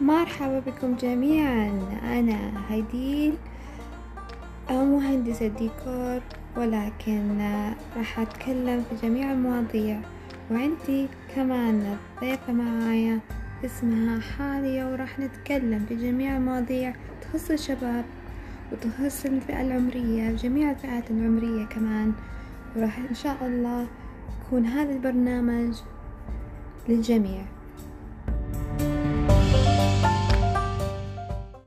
مرحبا بكم جميعا. أنا هديل مهندسة ديكور ولكن راح أتكلم في جميع المواضيع. وعندي كمان ضيفة معايا اسمها حالية وراح نتكلم في جميع المواضيع. تخص الشباب وتخص الفئة العمرية جميع الفئات العمرية كمان. وراح إن شاء الله يكون هذا البرنامج للجميع.